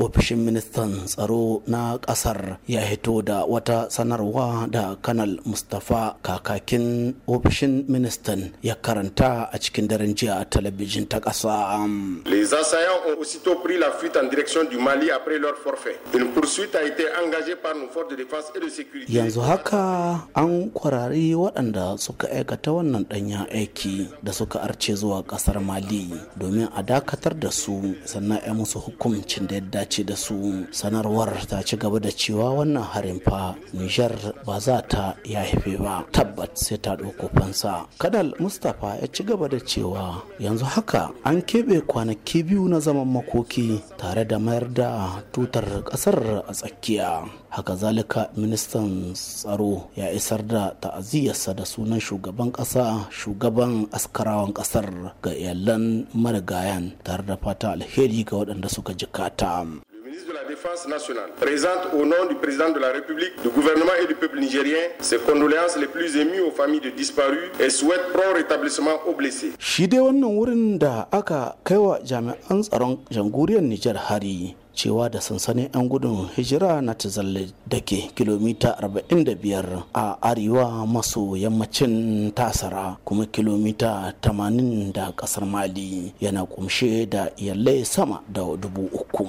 ofishin ministan tsaro na ƙasar ya hito da wata sanarwa da kanal mustapha kakakin ofishin ministan ya karanta a cikin daren jiya a talabijin ta ƙasa. Les assaillants ont aussitôt pris la fuite en direction du Mali après leur forfait. Une poursuite a été engagée par nos forces de défense et de sécurité. Yanzu haka an kwarari waɗanda suka aikata wannan ɗanyen aiki da suka arce zuwa ƙasar Mali domin a dakatar da su sannan ya musu hukuncin da ya dace da su sanarwar ta ci gaba da cewa wannan harin fa Nijar ba za ta yafe ba tabbat sai ta ɗauko fansa. Kadal Mustapha ya ci gaba da cewa yanzu haka an keɓe kwanaki biyu na zaman makoki tare da mayar da tutar ƙasar a tsakiya. Haka zalika ministan tsaro ya isar da ta'aziyyarsa da sunan shugaban ƙasa shugaban askarawan ƙasar ga iyalan marigayan tare da fata alheri ga waɗanda suka jikata. Défense nationale présente au nom du président de la République, du gouvernement et du peuple nigérien ses condoléances les plus émues aux familles de disparus et souhaite prompt rétablissement aux blessés. Cewa da sansanin 'yan gudun hijira na tazalle da ke kilomita 45 a arewa maso yammacin tasara kuma kilomita 80 da ƙasar mali yana kumshe da iyalai sama da dubu uku.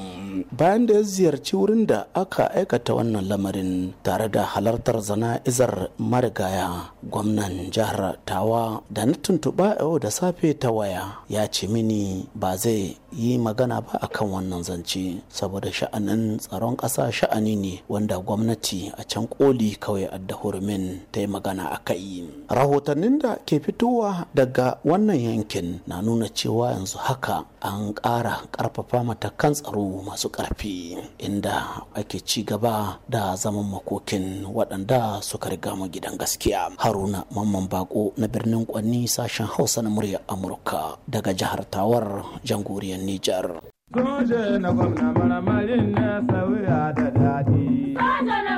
Bayan da ya ziyarci wurin da aka aikata wannan lamarin tare da halartar zana'izar marigaya gwamnan jihar tawa da na tuntuɓa yau da safe ta waya ya ce mini ba zai yi magana ba akan wannan zance. Saboda sha'anin tsaron ƙasa sha'ani ne wanda gwamnati a can koli kawai adda hurumin ta yi magana a kai. Rahotannin da ke fitowa daga wannan yankin na nuna cewa yanzu haka an ƙara ƙarfafa matakan tsaro masu ƙarfi inda ake ci gaba da zaman makokin waɗanda suka riga mu gidan gaskiya. Haruna mamman bako na birnin kwanni sashen hausa na muryar amurka daga jihar tawar jamhuriyar nijar. Soje na gwamna maramarin na sauya da daɗi. Soja na